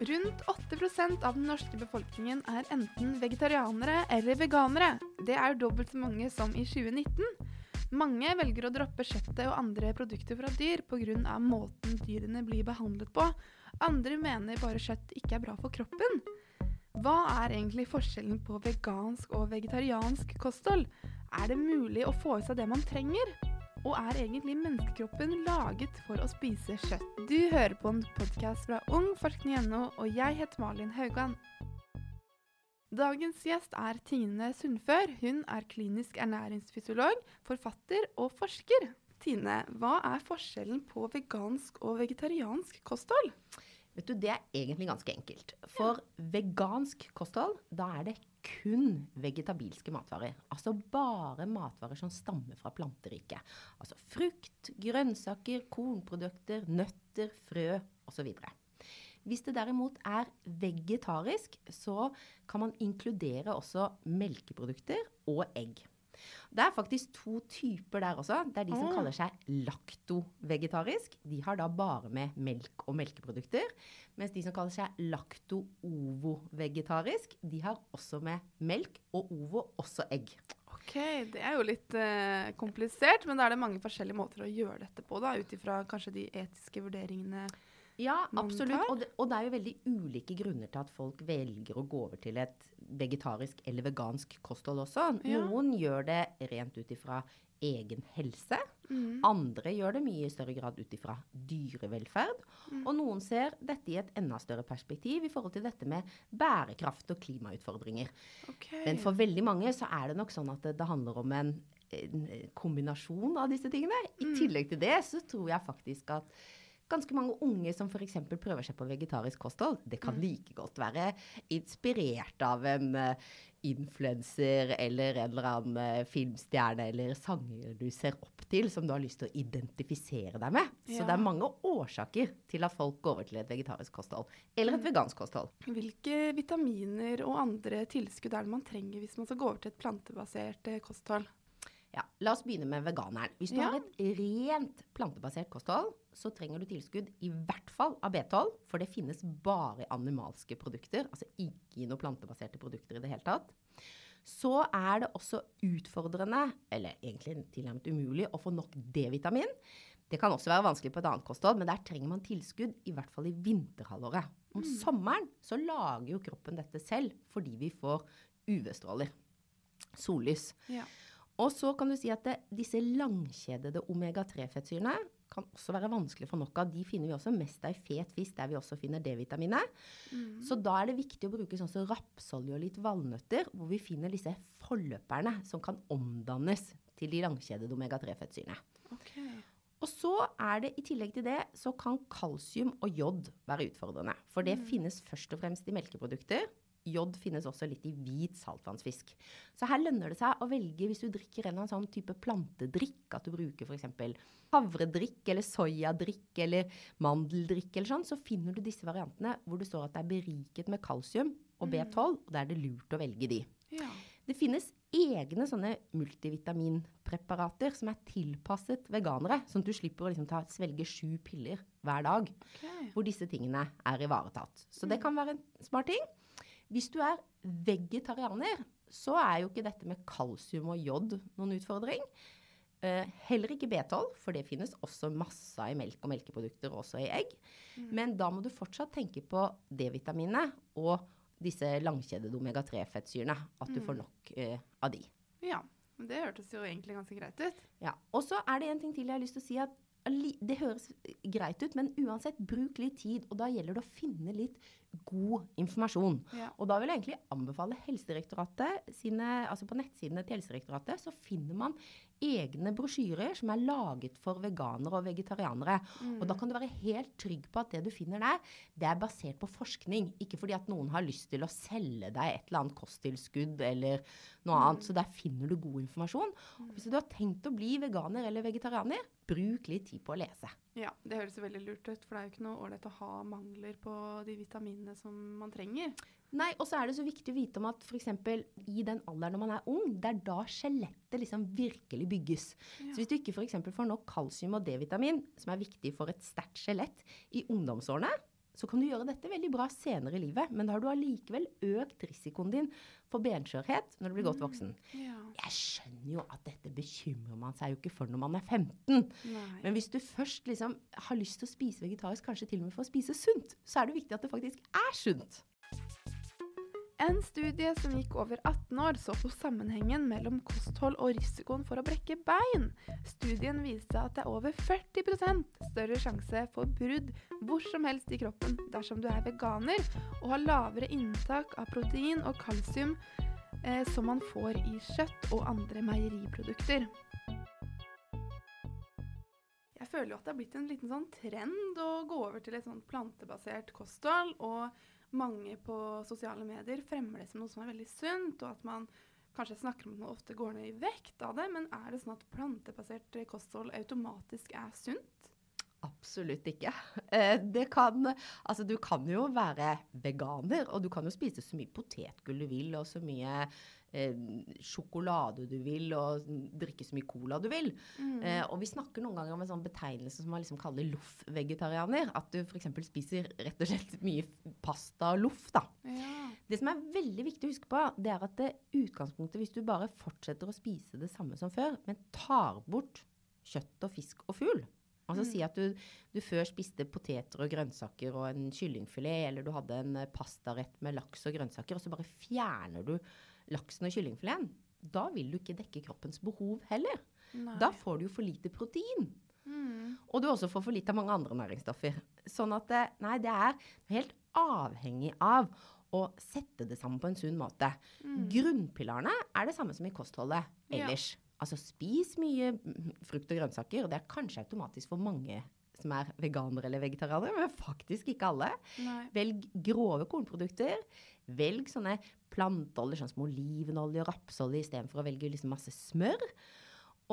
Rundt 8% av den norske befolkningen er enten vegetarianere eller veganere. Det er dobbelt så mange som i 2019. Mange velger å droppe kjøttet og andre produkter fra dyr pga. måten dyrene blir behandlet på. Andre mener bare kjøtt ikke er bra for kroppen. Hva er egentlig forskjellen på vegansk og vegetariansk kosthold? Er det mulig å få i seg det man trenger? Og er egentlig menneskekroppen laget for å spise kjøtt? Du hører på en podkast fra ungforskning.no, og jeg heter Malin Haugan. Dagens gjest er Tine Sundfør. Hun er klinisk ernæringsfysiolog, forfatter og forsker. Tine, hva er forskjellen på vegansk og vegetariansk kosthold? Vet du, Det er egentlig ganske enkelt. For vegansk kosthold, da er det kun vegetabilske matvarer. Altså bare matvarer som stammer fra planteriket. Altså frukt, grønnsaker, kornprodukter, nøtter, frø osv. Hvis det derimot er vegetarisk, så kan man inkludere også melkeprodukter og egg. Det er faktisk to typer der også. Det er de som kaller seg laktovegetarisk. De har da bare med melk og melkeprodukter. Mens de som kaller seg lakto-ovo-vegetarisk, de har også med melk og ovo, også egg. Ok, det er jo litt uh, komplisert, men da er det mange forskjellige måter å gjøre dette på, da, ut ifra kanskje de etiske vurderingene ja, absolutt. Og det, og det, er jo veldig ulike grunner til at folk velger å gå over til et vegetarisk eller vegansk kosthold også. Ja. Noen gjør det rent ut ifra egen helse. Mm. Andre gjør det mye i større grad ut ifra dyrevelferd. Mm. Og noen ser dette i et enda større perspektiv i forhold til dette med bærekraft og klimautfordringer. Okay. Men for veldig mange så er det nok sånn at det, det handler om en, en, kombinasjon av disse tingene. I mm. tillegg til det så tror jeg faktisk at ganske mange unge som f.eks. prøver seg på vegetarisk kosthold. Det kan mm. like godt være inspirert av en uh, influenser eller en eller annen uh, filmstjerne eller sanger du ser opp til, som du har lyst til å identifisere deg med. Ja. Så det er mange årsaker til at folk går over til et vegetarisk kosthold eller et mm. vegansk kosthold. Hvilke vitaminer og andre tilskudd er det man trenger hvis man skal gå over til et plantebasert uh, kosthold? Ja, La oss begynne med veganeren. Hvis du ja. har et rent plantebasert kosthold, så trenger du tilskudd i hvert fall av B12, for det finnes bare animalske produkter. Altså ikke i noen plantebaserte produkter i det hele tatt. Så er det også utfordrende, eller egentlig tilnærmet umulig, å få nok D-vitamin. Det kan også være vanskelig på et annet kosthold, men der trenger man tilskudd, i hvert fall i vinterhalvåret. Om mm. sommeren så lager jo kroppen dette selv fordi vi får UV-stråler. Sollys. Ja. Og så kan du si at det, disse langkjedede omega-3-fettsyrene kan også være vanskelig for nok av. De finner vi også mest av i fet fisk, der vi også finner D-vitaminet. Mm. Så da er det viktig å bruke sånn som rapsolje og litt valnøtter, hvor vi finner disse forløperne som kan omdannes til de langkjedede omega-3-fettsyrene. Okay. Og så er det i tillegg til det, så kan kalsium og jod være utfordrende. For det mm. finnes først og fremst i melkeprodukter. Jod finnes også litt i hvit saltvannsfisk. Så her lønner det seg å velge hvis du drikker en eller annen sånn type plantedrikk, at du bruker f.eks. havredrikk eller soyadrikk eller mandeldrikk eller sånn, så finner du disse variantene hvor det står at det er beriket med kalsium og B12, og da er det lurt å velge de. Ja. Det finnes egne sånne multivitaminpreparater som er tilpasset veganere, sånn at du slipper å liksom ta, svelge sju piller hver dag, okay. hvor disse tingene er ivaretatt. Så det mm. kan være en smart ting. Hvis du er vegetarianer, så er jo ikke dette med kalsium og jod noen utfordring. Uh, heller ikke B12, for det finnes også masse i melk og melkeprodukter, også i egg. Mm. Men da må du fortsatt tenke på D-vitaminene og disse langkjedede omega-3-fettsyrene. At du mm. får nok uh, av de. Ja, det hørtes jo egentlig ganske greit ut. Ja, Og så er det en ting til jeg har lyst til å si. at det høres greit ut, men uansett, bruk litt tid. Og da gjelder det å finne litt god informasjon. Ja. Og da vil jeg egentlig anbefale Helsedirektoratet sine Altså på nettsidene til Helsedirektoratet så finner man egne brosjyrer som er laget for veganere og vegetarianere. Mm. Og da kan du være helt trygg på at det du finner der, det er basert på forskning. Ikke fordi at noen har lyst til å selge deg et eller annet kosttilskudd eller noe mm. annet. Så der finner du god informasjon. Og hvis du har tenkt å bli veganer eller vegetarianer, bruk litt tid på å lese. Ja, det høres veldig lurt ut, for det er jo ikke noe ålreit å ha mangler på de vitaminene som man trenger. Nei, og så er det så viktig å vite om at f.eks. i den alderen når man er ung, det er da skjelettet liksom virkelig bygges. Ja. Så hvis du ikke f.eks. får nok kalsium og D-vitamin, som er viktig for et sterkt skjelett, i ungdomsårene, så kan du gjøre dette veldig bra senere i livet, men da har du allikevel økt risikoen din for benskjørhet når du blir godt voksen. Ja. Jeg skjønner jo at dette bekymrer man seg jo ikke for når man er 15. Nei. Men hvis du først liksom har lyst til å spise vegetarisk, kanskje til og med for å spise sunt, så er det viktig at det faktisk er sunt. En studie som gikk over 18 år, så på sammenhengen mellom kosthold og risikoen for å brekke bein. Studien viste at det er over 40% større sjanse for brudd hvor som helst i kroppen dersom du er veganer og har lavere inntak av protein og kalsium eh, som man får i kjøtt og andre meieriprodukter. Jeg føler jo at det har blitt en liten sånn trend å gå over til et sånt plantebasert kosthold. og mange på sosiale medier fremmer det som noe som er veldig sunt, og at man kanskje snakker om at man ofte går ned i vekt av det, men er det sånn at plantebasert kosthold automatisk er sunt? Absolutt ikke. Eh, kan, altså du kan jo være veganer, og du kan jo spise så mye potetgull du vil, og så mye sjokolade du vil, og drikke så mye cola du vil. Mm. Eh, og vi snakker noen ganger om en sånn betegnelse som man liksom kaller loff-vegetarianer. At du f.eks. spiser rett og slett mye pasta og loff, da. Ja. Det som er veldig viktig å huske på, det er at det utgangspunktet, hvis du bare fortsetter å spise det samme som før, men tar bort kjøtt og fisk og fugl Altså Mm. si at du, du før spiste poteter og grønnsaker og en kyllingfilet, eller du hadde en eh, pastarett med laks og grønnsaker, og så bare fjerner du laksen og kyllingfileten. Da vil du ikke dekke kroppens behov heller. Nei. Da får du jo for lite protein. Mm. Og du også får for lite av mange andre næringsstoffer. Sånn at det- nei, det er helt avhengig av å sette det sammen på en sunn måte. Mm. Grunnpilarene er det samme som i kostholdet Ja. ellers. Altså spis mye frukt og grønnsaker, og det er kanskje automatisk for mange som er veganere eller vegetarianere, men faktisk ikke alle. Nei. Velg grove kornprodukter. Velg sånne planteoljer sånn som olivenolje og rapsolje istedenfor å velge liksom masse smør.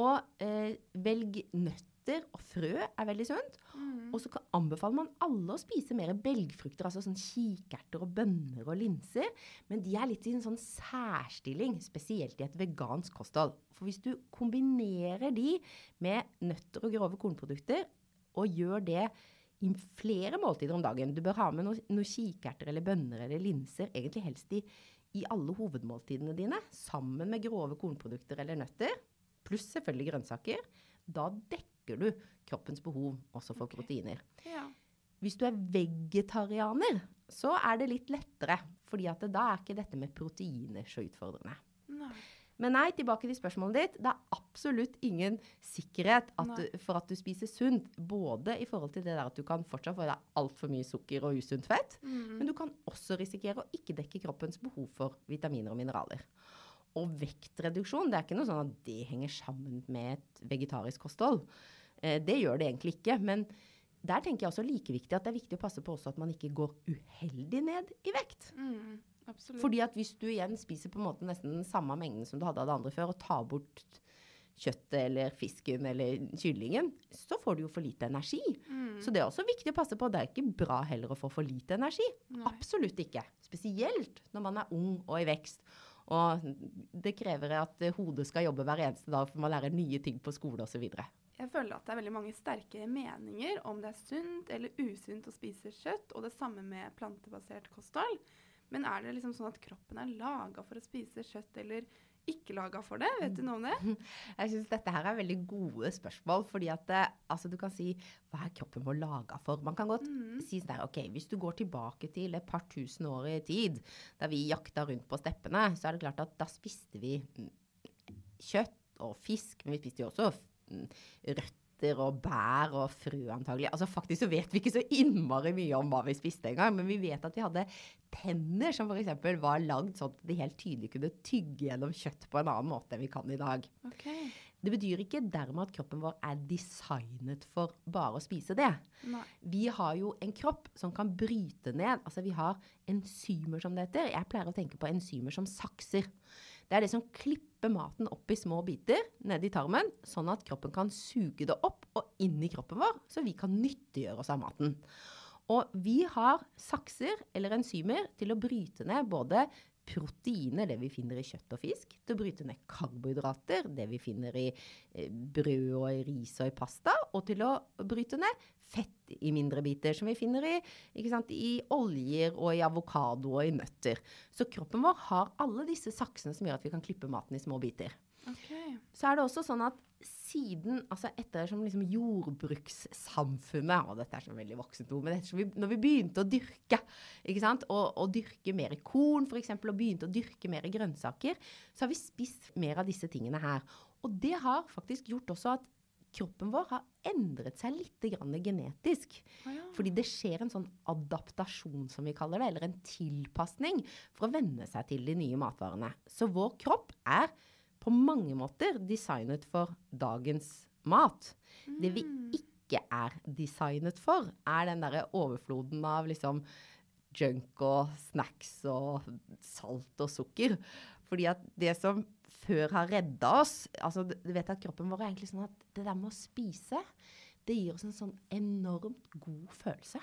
Og eh, velg nøtter og frø er veldig sunt. Mm. Og så anbefaler man alle å spise mer belgfrukter, altså sånn kikerter og bønner og linser. Men de er litt i en sånn særstilling, spesielt i et vegansk kosthold. For hvis du kombinerer de med nøtter og grove kornprodukter, og gjør det i flere måltider om dagen Du bør ha med noen noe kikerter eller bønner eller linser, egentlig helst i, i alle hovedmåltidene dine, sammen med grove kornprodukter eller nøtter, pluss selvfølgelig grønnsaker. Da dekker du kroppens behov også for okay. proteiner. Ja. Hvis du er vegetarianer, så er det litt lettere, fordi da er ikke dette med proteiner så utfordrende. Men nei, tilbake til spørsmålet ditt. Det er absolutt ingen sikkerhet at du, for at du spiser sunt. Både i forhold til det der at du kan fortsatt få i deg altfor mye sukker og usunt fett, Mm. men du kan også risikere å ikke dekke kroppens behov for vitaminer og mineraler. Og vektreduksjon, det er ikke noe sånn at det henger sammen med et vegetarisk kosthold. Eh, det gjør det egentlig ikke. Men der tenker jeg også like viktig at det er viktig å passe på også at man ikke går uheldig ned i vekt. Mm. Absolutt. Fordi at hvis du igjen spiser på en måte nesten den samme mengden som du hadde av det andre før, og tar bort kjøttet eller fisken eller kyllingen, så får du jo for lite energi. mm. Så det er også viktig å passe på. Det er ikke bra heller å få for lite energi. Nei. Absolutt ikke. Spesielt når man er ung og i vekst. Og det krever at hodet skal jobbe hver eneste dag for man lærer nye ting på skole osv. Jeg føler at det er veldig mange sterke meninger om det er sunt eller usunt å spise kjøtt, og det samme med plantebasert kosthold. Men er det liksom sånn at kroppen er laga for å spise kjøtt, eller ikke laga for det? Vet du noe om det? Jeg syns dette her er veldig gode spørsmål. fordi at altså du kan si hva er kroppen vår laga for? Man kan godt Mm. si sånn der, ok, Hvis du går tilbake til et par tusen år i tid, da vi jakta rundt på steppene, så er det klart at da spiste vi mm, kjøtt og fisk, men vi spiste jo også mm, røtter og bær og frø antagelig. Altså Faktisk så vet vi ikke så innmari mye om hva vi spiste engang, men vi vet at vi hadde tenner som f.eks. var lagd sånn at de helt tydelig kunne tygge gjennom kjøtt på en annen måte enn vi kan i dag. Okay. Det betyr ikke dermed at kroppen vår er designet for bare å spise det. Nei. Vi har jo en kropp som kan bryte ned. Altså vi har enzymer, som det heter. Jeg pleier å tenke på enzymer som sakser. Det er det som klipper maten opp i små biter nedi tarmen, sånn at kroppen kan suge det opp og inn i kroppen vår, så vi kan nyttiggjøre oss av maten. Og vi har sakser eller enzymer til å bryte ned både proteiner, det vi finner i kjøtt og fisk, til å bryte ned karbohydrater, det vi finner i eh, brød og i ris og i pasta, og til å bryte ned fett i mindre biter, som vi finner i, sant, i oljer og i avokado og i nøtter. Så kroppen vår har alle disse saksene som gjør at vi kan klippe maten i små biter. Okay. Så er det også sånn at siden, altså etter som liksom jordbrukssamfunnet Og dette er så veldig voksent ord, men vi, når vi begynte å dyrke, ikke sant, og, og dyrke mer korn f.eks., og begynte å dyrke mer grønnsaker, så har vi spist mer av disse tingene her. Og det har faktisk gjort også at kroppen vår har endret seg litt genetisk. Ah, ja. Fordi det skjer en sånn adaptasjon, som vi kaller det, eller en tilpasning, for å venne seg til de nye matvarene. Så vår kropp er på mange måter designet for dagens mat. Mm. Det vi mm. ikke er designet for, er den derre overfloden av liksom junk og snacks og salt og sukker. Fordi at det som før har redda oss altså Du vet at kroppen vår er egentlig sånn at det der med å spise, det gir oss en sånn enormt god følelse.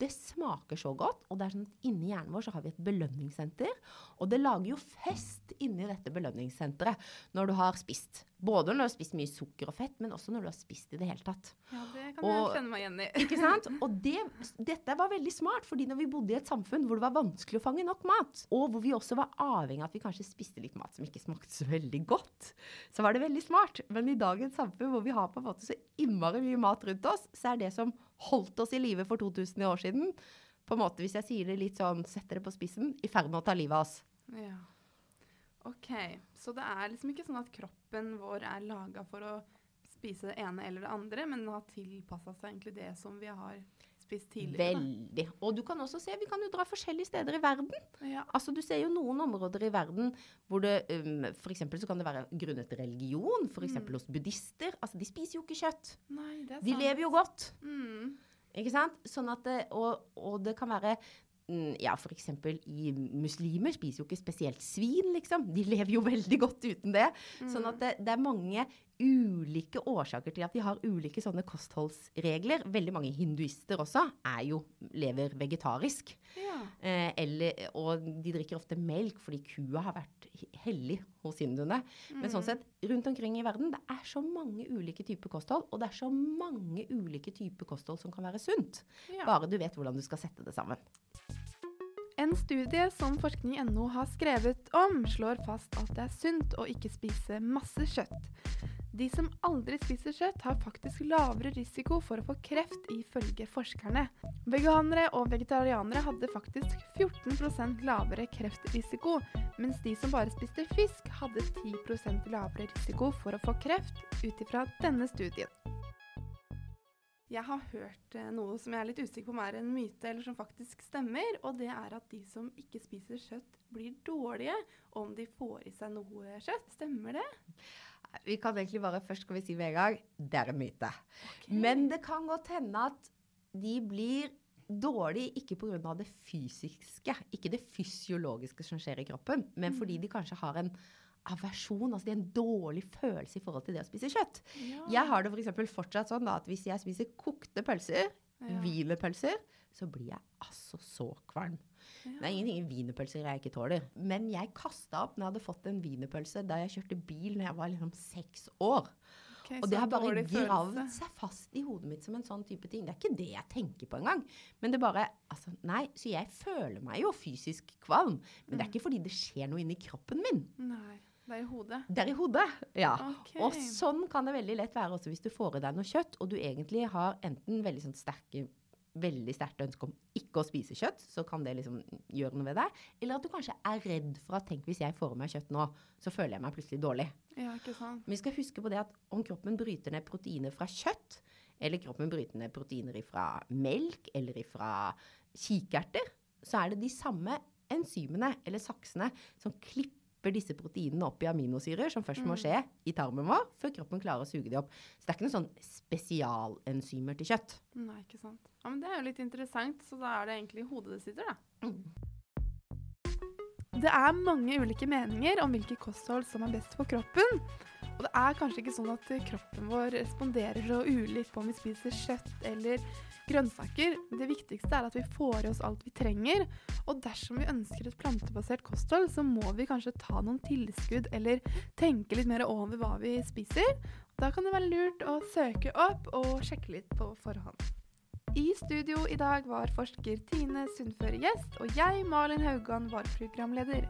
Det smaker så godt, og det er sånn at inni hjernen vår så har vi et belønningssenter. Og det lager jo fest inni dette belønningssenteret når du har spist. Både når du har spist mye sukker og fett, men også når du har spist i det hele tatt. Ja, det kan og, jeg kjenne meg igjen i. ikke sant? Og det, dette var veldig smart, fordi når vi bodde i et samfunn hvor det var vanskelig å fange nok mat, og hvor vi også var avhengig av at vi kanskje spiste litt mat som ikke smakte så veldig godt, så var det veldig smart. Men i dagens samfunn hvor vi har på en måte så innmari mye mat rundt oss, så er det som holdt oss i live for 2000 år siden, på en måte, hvis jeg sier det litt sånn, setter det på spissen, i ferd med å ta livet av oss. Ja. OK. Så det er liksom ikke sånn at kroppen vår er laga for å spise det ene eller det andre, men har tilpassa seg egentlig det som vi har spist tidligere. Veldig. Og du kan også se, vi kan jo dra forskjellige steder i verden. Ja. Altså Du ser jo noen områder i verden hvor det um, f.eks. så kan det være grunnet religion. F.eks. Mm. hos buddhister. Altså De spiser jo ikke kjøtt. Nei, det er sant. De lever jo godt. Mm. Ikke sant? Sånn at det, og, og det kan være ja, f.eks. i muslimer spiser jo ikke spesielt svin, liksom. De lever jo veldig godt uten det. Mm. Sånn at det, det, er mange ulike årsaker til at de har ulike sånne kostholdsregler. Veldig mange hinduister også er jo, lever vegetarisk. Ja. Eh, eller, og de drikker ofte melk fordi kua har vært hellig hos hinduene. Mm. Men sånn sett, rundt omkring i verden, det er så mange ulike typer kosthold. Og det er så mange ulike typer kosthold som kan være sunt. Ja. Bare du vet hvordan du skal sette det sammen. En studie som forskning.no har skrevet om, slår fast at det er sunt å ikke spise masse kjøtt. De som aldri spiser kjøtt, har faktisk lavere risiko for å få kreft, ifølge forskerne. Veganere og vegetarianere hadde faktisk 14% lavere kreftrisiko, mens de som bare spiste fisk, hadde 10% lavere risiko for å få kreft, ut ifra denne studien. Jeg har hørt eh, noe som jeg er litt usikker på om er en myte, eller som faktisk stemmer. Og det er at de som ikke spiser kjøtt, blir dårlige om de får i seg noe kjøtt. Stemmer det? Vi kan egentlig bare først skal vi si med en gang det er en myte. Okay. Men det kan godt hende at de blir dårlige ikke pga. det fysiske, ikke det fysiologiske som skjer i kroppen, men fordi mm. de kanskje har en aversjon, altså de har en dårlig følelse i forhold til det å spise kjøtt. Ja. Jeg har det f.eks. fortsatt sånn da, at hvis jeg spiser kokte pølser, ja. wienerpølser, så blir jeg altså så kvalm. Ja. Det er ingenting i wienerpølser jeg ikke tåler. Men jeg kasta opp når jeg hadde fått en wienerpølse da jeg kjørte bil når jeg var liksom seks år. Okay, og det har bare gravd seg fast i hodet mitt som en sånn type ting. Det er ikke det jeg tenker på engang. Men det bare altså, Nei, så jeg føler meg jo fysisk kvalm. Men mm. det er mm. ikke fordi det skjer noe inni kroppen min. Nei. Det er i hodet? Det er i hodet, ja. Okay. Og sånn kan det veldig lett være også hvis du får i deg noe kjøtt, og du egentlig har enten veldig sånn sterke veldig sterkt ønske om ikke å spise kjøtt, så kan det liksom gjøre noe ved deg. Eller at du kanskje er redd for at tenk hvis jeg får i meg kjøtt nå, så føler jeg meg plutselig dårlig. Ja, ikke sant. Men vi skal huske på det at om kroppen bryter ned proteiner fra kjøtt, eller kroppen bryter ned proteiner fra melk eller fra kikerter, så er det de samme enzymene eller saksene som klipper slipper disse proteinene opp i aminosyrer, som først må mm. skje i tarmen vår, før kroppen klarer å suge de opp. Så det er ikke noen sånn spesialenzymer til kjøtt. Nei, ikke sant. Ja, Men det er jo litt interessant, så da er det egentlig hodet det sitter, da. Mm. Det er mange ulike meninger om hvilke kosthold som er best for kroppen. Og det er kanskje ikke sånn at kroppen vår responderer så ulikt på om vi spiser kjøtt eller grønnsaker. Det viktigste er at vi får i oss alt vi trenger. Og dersom vi ønsker et plantebasert kosthold, så må vi kanskje ta noen tilskudd eller tenke litt mer over hva vi spiser. Da kan det være lurt å søke opp og sjekke litt på forhånd. I studio i dag var forsker Tine Sundføre gjest, og jeg, Malin Haugan, var programleder.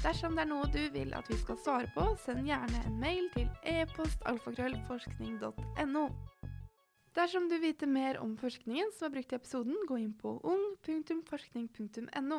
Dersom det er noe du vil at vi skal svare på, send gjerne en mail til e-postalfakrøllforskning.no. Dersom du vil vite mer om forskningen som er brukt i episoden, gå inn på ung.forskning.no.